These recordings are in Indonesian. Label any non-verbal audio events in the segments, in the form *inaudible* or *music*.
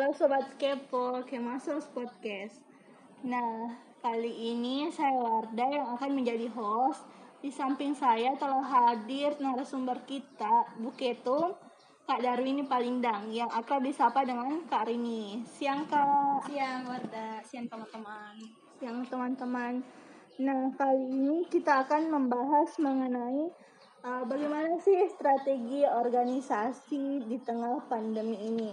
Halo Sobat Kepo, Kemasos Podcast. Nah, kali ini saya Warda yang akan menjadi host. Di samping saya telah hadir narasumber kita, Bu Ketum, Kak Darwini Palindang, yang akrab disapa dengan Kak Rini. Siang Kak. Siang Warda, siang teman-teman. Siang teman-teman. Nah, kali ini kita akan membahas mengenai uh, bagaimana sih strategi organisasi di tengah pandemi ini.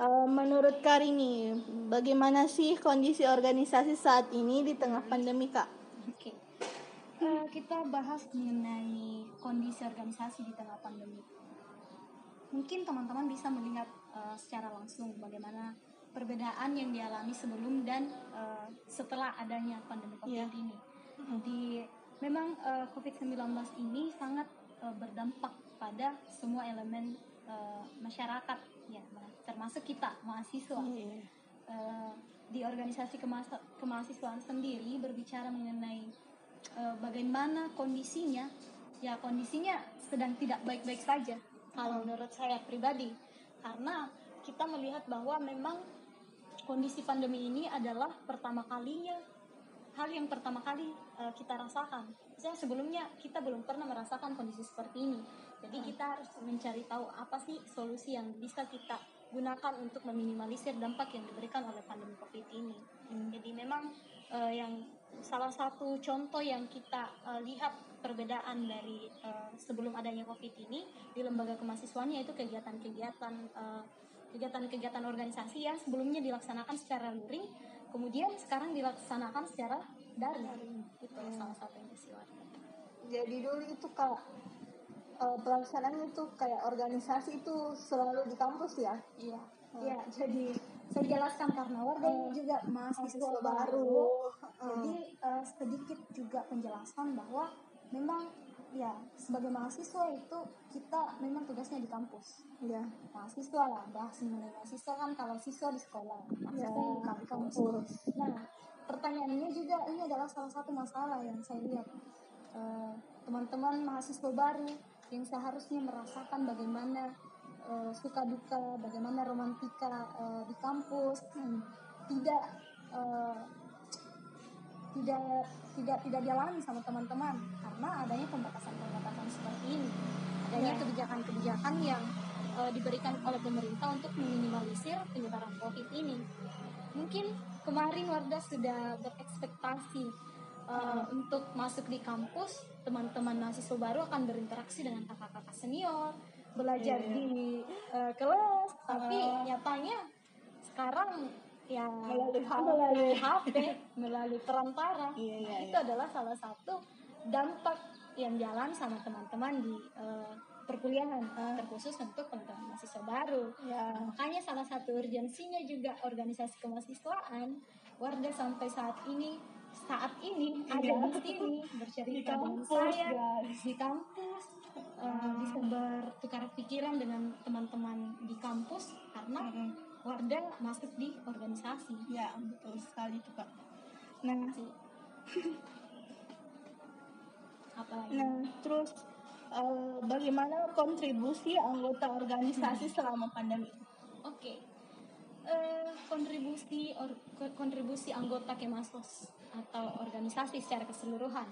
Uh, menurut Karini, bagaimana sih kondisi organisasi saat ini di tengah pandemi, Kak? Oke, uh, kita bahas mengenai kondisi organisasi di tengah pandemi. Mungkin teman-teman bisa melihat uh, secara langsung bagaimana perbedaan yang dialami sebelum dan uh, setelah adanya pandemi COVID yeah. ini. Di memang uh, COVID-19 ini sangat uh, berdampak pada semua elemen uh, masyarakat ya termasuk kita mahasiswa yeah. uh, di organisasi kemahasiswaan sendiri berbicara mengenai uh, bagaimana kondisinya ya kondisinya sedang tidak baik-baik saja kalau menurut saya pribadi karena kita melihat bahwa memang kondisi pandemi ini adalah pertama kalinya hal yang pertama kali uh, kita rasakan. Misalnya sebelumnya kita belum pernah merasakan kondisi seperti ini. Jadi kita harus mencari tahu apa sih solusi yang bisa kita gunakan untuk meminimalisir dampak yang diberikan oleh pandemi COVID ini. Hmm. Jadi memang uh, yang salah satu contoh yang kita uh, lihat perbedaan dari uh, sebelum adanya COVID ini di lembaga kemahasiswaan yaitu kegiatan-kegiatan uh, kegiatan-kegiatan organisasi yang sebelumnya dilaksanakan secara luring, kemudian sekarang dilaksanakan secara daring. Itu hmm. salah satu yang Jadi dulu itu kak uh, pelaksanaan itu kayak organisasi itu selalu di kampus ya? Iya. Hmm. Iya, jadi saya jelaskan karena warga uh, juga mahasiswa baru. baru. Hmm. Jadi uh, sedikit juga penjelasan bahwa memang ya sebagai mahasiswa itu kita memang tugasnya di kampus ya mahasiswa lah bahas mengenai mahasiswa kan kalau siswa di sekolah mahasiswa ya, di kampus. kampus nah pertanyaannya juga ini adalah salah satu masalah yang saya lihat teman teman-teman mahasiswa baru yang seharusnya merasakan bagaimana uh, suka duka bagaimana romantika uh, di kampus hmm, tidak uh, tidak tidak tidak dialami sama teman-teman karena adanya pembatasan-pembatasan seperti ini adanya iya. kebijakan-kebijakan yang uh, diberikan oleh pemerintah untuk meminimalisir penyebaran COVID ini mungkin kemarin Warda sudah berekspektasi uh, untuk masuk di kampus teman-teman mahasiswa baru akan berinteraksi dengan kakak-kakak senior belajar yeah. di uh, kelas tapi uh. nyatanya sekarang ya melalui melalui, HP, melalui perantara. Iya, iya, itu iya. adalah salah satu dampak yang jalan sama teman-teman di uh, perkuliahan uh. terkhusus untuk teman-teman mahasiswa baru. Ya. Nah, makanya salah satu urgensinya juga organisasi kemahasiswaan Warga sampai saat ini saat ini iya. ada di sini bercerita dengan saya guys. di kampus uh, bisa bertukar pikiran dengan teman-teman di kampus karena mm -hmm Warda masuk di organisasi. Ya, betul sekali itu Kak. Nah, *laughs* apa lagi? Nah, terus uh, bagaimana kontribusi anggota organisasi hmm. selama pandemi? Oke. Okay. Uh, eh, kontribusi or, kontribusi anggota Kemasos atau organisasi secara keseluruhan.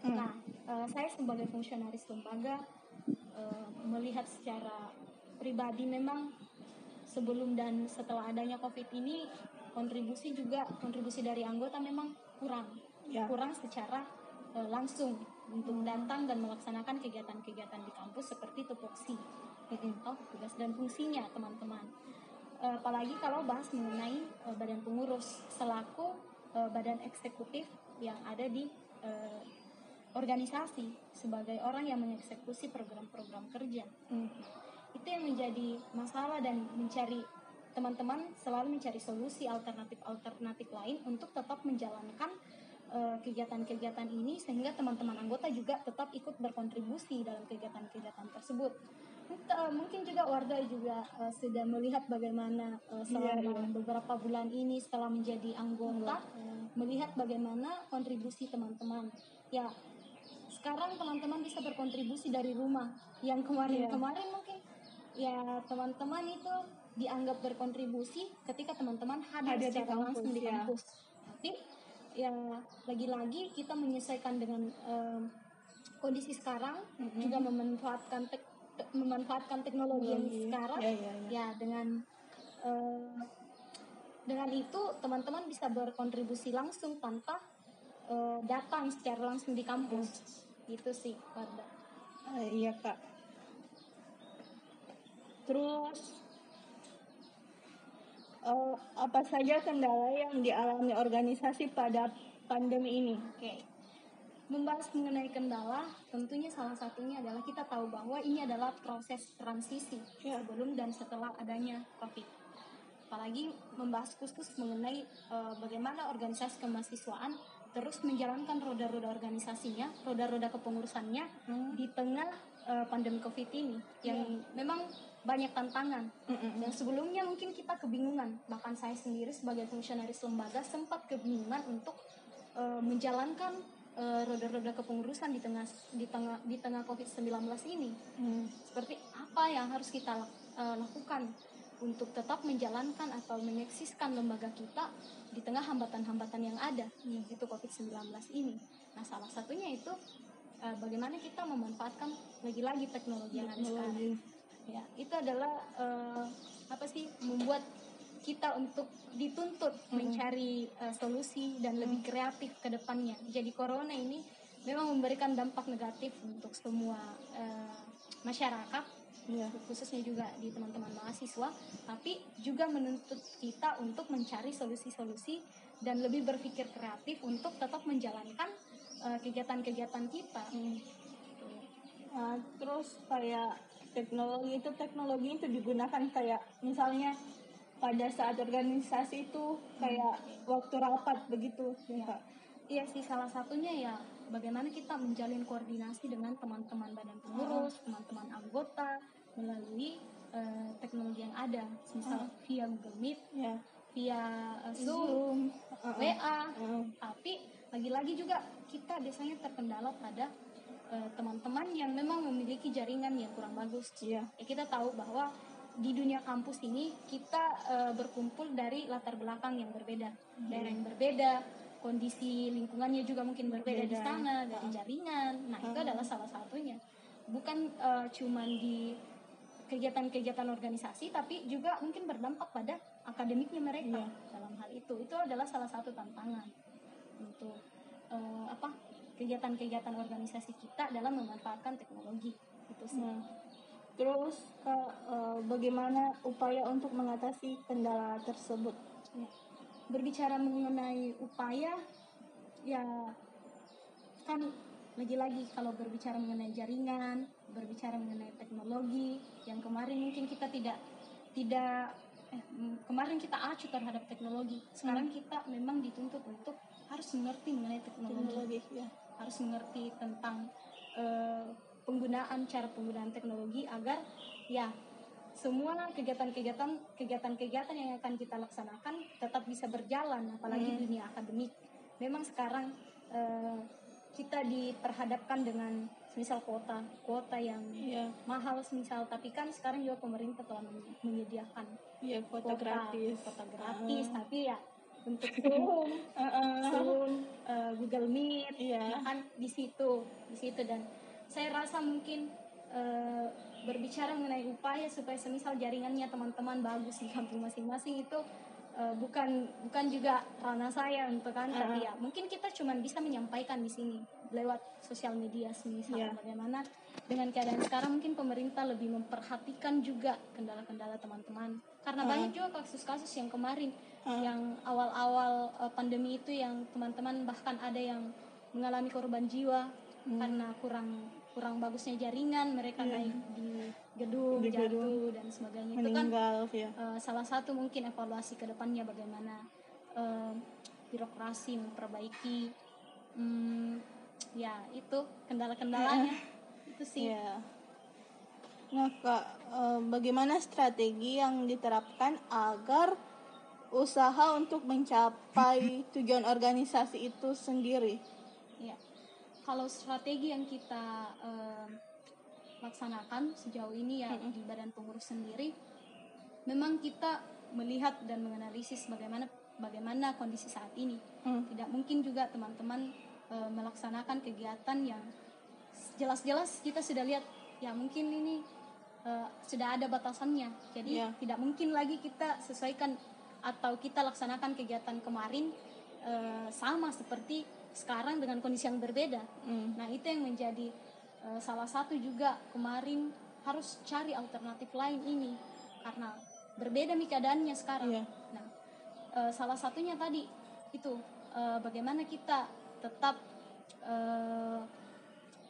Hmm. Nah, uh, saya sebagai fungsionaris lembaga uh, melihat secara pribadi memang sebelum dan setelah adanya COVID ini kontribusi juga kontribusi dari anggota memang kurang ya. kurang secara uh, langsung untuk datang dan melaksanakan kegiatan-kegiatan di kampus seperti tupoksi atau tugas dan fungsinya teman-teman apalagi kalau bahas mengenai uh, badan pengurus selaku uh, badan eksekutif yang ada di uh, organisasi sebagai orang yang mengeksekusi program-program kerja. Hmm itu yang menjadi masalah dan mencari teman-teman selalu mencari solusi alternatif-alternatif lain untuk tetap menjalankan eh, kegiatan-kegiatan uh, ini sehingga teman-teman anggota juga tetap ikut berkontribusi dalam kegiatan-kegiatan tersebut. Uh, mungkin juga warga juga uh, sudah melihat bagaimana uh, selama yeah, yeah. beberapa bulan ini setelah menjadi anggota yeah. melihat bagaimana kontribusi teman-teman. Ya, sekarang teman-teman bisa berkontribusi dari rumah. Yang kemarin-kemarin yeah. mungkin ya teman-teman itu dianggap berkontribusi ketika teman-teman hadir, Hadir di secara kampus, langsung di ya. kampus. Tapi ya lagi-lagi kita menyesuaikan dengan em, kondisi sekarang Mm-mm. juga memanfaatkan tek- te- memanfaatkan teknologi yang Teknologi. sekarang Ya, ya, ya. ya dengan eh, dengan itu teman-teman bisa berkontribusi langsung tanpa eh, datang secara langsung di kampus gitu sih Wardah. Ah, iya kak. Terus eh, apa saja kendala yang dialami organisasi pada pandemi ini? Oke. Membahas mengenai kendala, tentunya salah satunya adalah kita tahu bahwa ini adalah proses transisi Ya. sebelum dan setelah adanya COVID. Apalagi membahas khusus mengenai eh, bagaimana organisasi kemahasiswaan terus menjalankan roda-roda organisasinya, roda-roda kepengurusannya Hmm. di tengah eh, pandemi COVID ini yang memang banyak tantangan. Mm-mm. Dan sebelumnya mungkin kita kebingungan, bahkan saya sendiri sebagai fungsionaris lembaga sempat kebingungan untuk eh, menjalankan eh, roda-roda kepengurusan di tengah di tengah di tengah COVID-19 ini. Hmm. Seperti apa yang harus kita eh, lakukan untuk tetap menjalankan atau menyeksiskan lembaga kita di tengah hambatan-hambatan yang ada yaitu COVID-19 ini. Nah, salah satunya itu eh, bagaimana kita memanfaatkan lagi-lagi teknologi yang ada sekarang ya itu adalah eh, apa sih membuat kita untuk dituntut mencari eh, solusi dan lebih kreatif ke depannya jadi corona ini memang memberikan dampak negatif untuk semua eh, masyarakat Iya. khususnya juga di teman-teman mahasiswa tapi juga menuntut kita untuk mencari solusi-solusi dan lebih berpikir kreatif untuk tetap menjalankan eh, kegiatan-kegiatan kita Hmm. Ah, terus kayak teknologi itu teknologi itu digunakan kayak misalnya pada saat organisasi itu kayak waktu rapat begitu ya Kak? Iya sih salah satunya ya bagaimana kita menjalin koordinasi dengan teman-teman badan pengurus, teman-teman anggota melalui eh, teknologi yang ada, misal via Google Meet, ya via eh, Zoom, Zoom uh-uh. WA. Uh, Tapi lagi-lagi juga kita biasanya terkendala pada eh, teman-teman yang memang memiliki jaringan yang kurang bagus. Iya. Ya, kita tahu bahwa di dunia kampus ini kita eh, berkumpul dari latar belakang yang berbeda, daerah yang berbeda, kondisi lingkungannya juga mungkin berbeda di Berbeda. sana, dari jaringan. Nah itu Uh-huh. adalah salah satunya. Bukan eh, cuman di kegiatan-kegiatan organisasi, tapi juga mungkin berdampak pada akademiknya mereka Iya. dalam hal itu. Itu adalah salah satu tantangan untuk eh, apa kegiatan-kegiatan organisasi kita dalam memanfaatkan teknologi. Itu sih. Nah, terus Kak, eh, bagaimana upaya untuk mengatasi kendala tersebut? Ya. Berbicara mengenai upaya, ya kan lagi-lagi kalau berbicara mengenai jaringan, berbicara mengenai teknologi, yang kemarin mungkin kita tidak tidak eh, kemarin kita acuh terhadap teknologi. Sekarang kita memang dituntut untuk harus mengerti mengenai teknologi, Teknologi ya. harus mengerti tentang eh, penggunaan cara penggunaan teknologi agar ya semua kegiatan-kegiatan kegiatan-kegiatan yang akan kita laksanakan tetap bisa berjalan apalagi Hmm. dunia akademik memang sekarang eh, kita diperhadapkan dengan misal kuota kuota yang Iya, mahal misal tapi kan sekarang juga pemerintah telah men- menyediakan iya kuota gratis. kuota gratis Uh, tapi ya untuk Zoom uh, *laughs* uh. Zoom, eh, Google Meet, Iya. ya kan di situ, di situ dan saya rasa mungkin eh, berbicara mengenai upaya supaya semisal jaringannya teman-teman bagus di kampung masing-masing itu eh, bukan bukan juga ranah saya untuk kan, tapi Uh-uh. ya mungkin kita cuma bisa menyampaikan di sini lewat sosial media semisal Iya. bagaimana dengan keadaan sekarang mungkin pemerintah lebih memperhatikan juga kendala-kendala teman-teman karena Uh-uh. banyak juga kasus-kasus yang kemarin Uh. yang awal-awal uh, pandemi itu yang teman-teman bahkan ada yang mengalami korban jiwa Hmm. karena kurang kurang bagusnya jaringan mereka Iya. naik di gedung Di jatuh gedung. dan sebagainya itu kan ya. uh, salah satu mungkin evaluasi ke depannya bagaimana uh, birokrasi memperbaiki hmm, ya itu kendala-kendalanya itu sih Iya. Nah, Kak, eh, bagaimana strategi yang diterapkan agar usaha untuk mencapai *laughs* tujuan organisasi itu sendiri? Ya, kalau strategi yang kita eh, laksanakan sejauh ini ya Mm-mm. di badan pengurus sendiri, memang kita melihat dan menganalisis bagaimana bagaimana kondisi saat ini. Hmm. Tidak mungkin juga teman-teman e, melaksanakan kegiatan yang jelas-jelas kita sudah lihat ya mungkin ini e, sudah ada batasannya. Jadi Ya. tidak mungkin lagi kita sesuaikan atau kita laksanakan kegiatan kemarin e, sama seperti sekarang dengan kondisi yang berbeda. Hmm. Nah, itu yang menjadi eh, salah satu juga kemarin harus cari alternatif lain ini karena berbeda nih keadaannya sekarang. Iya. Nah, eh, salah satunya tadi itu eh, bagaimana kita tetap eh,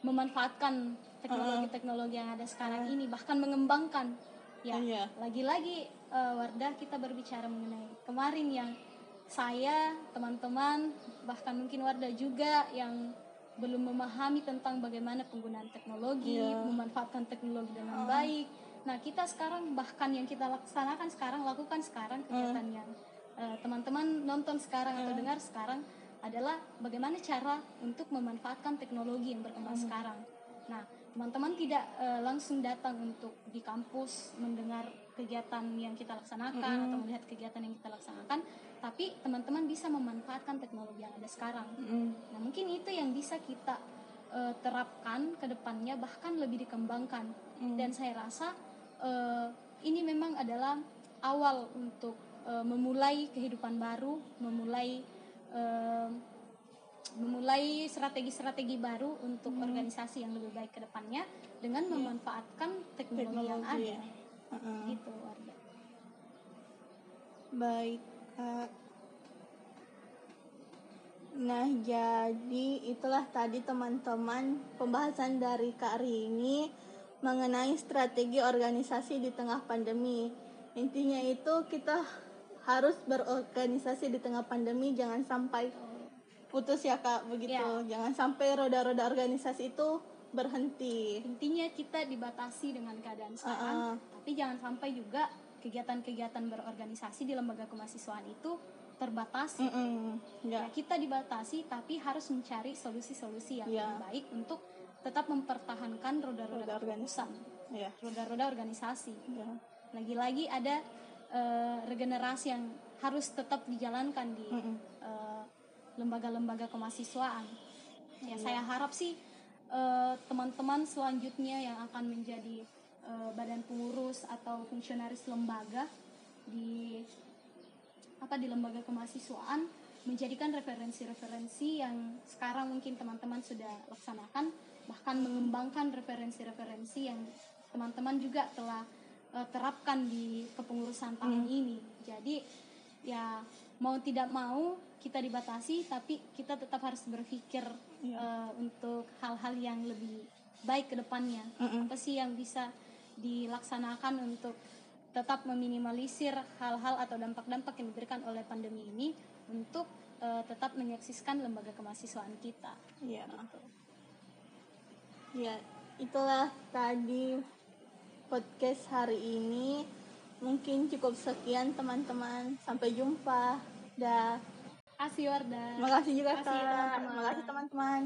memanfaatkan teknologi-teknologi yang ada sekarang ini bahkan mengembangkan ya Iya. lagi-lagi eh, Wardah kita berbicara mengenai kemarin yang saya teman-teman bahkan mungkin Wardah juga yang belum memahami tentang bagaimana penggunaan teknologi Iya. memanfaatkan teknologi dengan baik. Nah kita sekarang bahkan yang kita laksanakan sekarang lakukan sekarang kegiatan yang eh, teman-teman nonton sekarang atau dengar sekarang adalah bagaimana cara untuk memanfaatkan teknologi yang berkembang sekarang. Nah teman-teman tidak eh, langsung datang untuk di kampus mendengar kegiatan yang kita laksanakan atau melihat kegiatan yang kita laksanakan tapi teman-teman bisa memanfaatkan teknologi yang ada sekarang Hmm. nah mungkin itu yang bisa kita eh, terapkan ke depannya bahkan lebih dikembangkan dan saya rasa eh, ini memang adalah awal untuk eh, memulai kehidupan baru memulai eh, memulai strategi-strategi baru untuk organisasi yang lebih baik ke depannya dengan memanfaatkan teknologi, yang Teknologi, ada. ya. Heeh. Gitu, Wardah. Baik, Kak. Nah, jadi itulah tadi teman-teman pembahasan dari Kak Rini mengenai strategi organisasi di tengah pandemi. Intinya itu kita harus berorganisasi di tengah pandemi, jangan sampai putus ya Kak, begitu. Ya. Jangan sampai roda-roda organisasi itu berhenti. Intinya kita dibatasi dengan keadaan sekarang, Uh-uh. tapi jangan sampai juga kegiatan-kegiatan berorganisasi di lembaga kemahasiswaan itu terbatasi. Mm-mm. Ya, Ya. kita dibatasi tapi harus mencari solusi-solusi yang Ya. lebih baik untuk tetap mempertahankan roda-roda Roda kepengurusan, Ya. roda-roda organisasi. Ya. Lagi-lagi ada eh, regenerasi yang harus tetap dijalankan di Mm-mm. eh, lembaga-lembaga kemahasiswaan. Ya, saya harap sih eh, teman-teman selanjutnya yang akan menjadi eh, badan pengurus atau fungsionaris lembaga di apa di lembaga kemahasiswaan menjadikan referensi-referensi yang sekarang mungkin teman-teman sudah laksanakan bahkan mengembangkan referensi-referensi yang teman-teman juga telah eh, terapkan di kepengurusan tahun ini. Jadi ya mau tidak mau kita dibatasi tapi kita tetap harus berpikir Iya. eh, untuk hal-hal yang lebih baik ke depannya. Mm-mm. Apa sih yang bisa dilaksanakan untuk tetap meminimalisir hal-hal atau dampak-dampak yang diberikan oleh pandemi ini untuk eh, tetap menyeksiskan lembaga kemahasiswaan kita. Ya. Ya, itulah tadi podcast hari ini. Mungkin cukup sekian teman-teman. Sampai jumpa. Dah. Kasih Wardah. Makasih juga Makasih, Kak. Makasih teman-teman.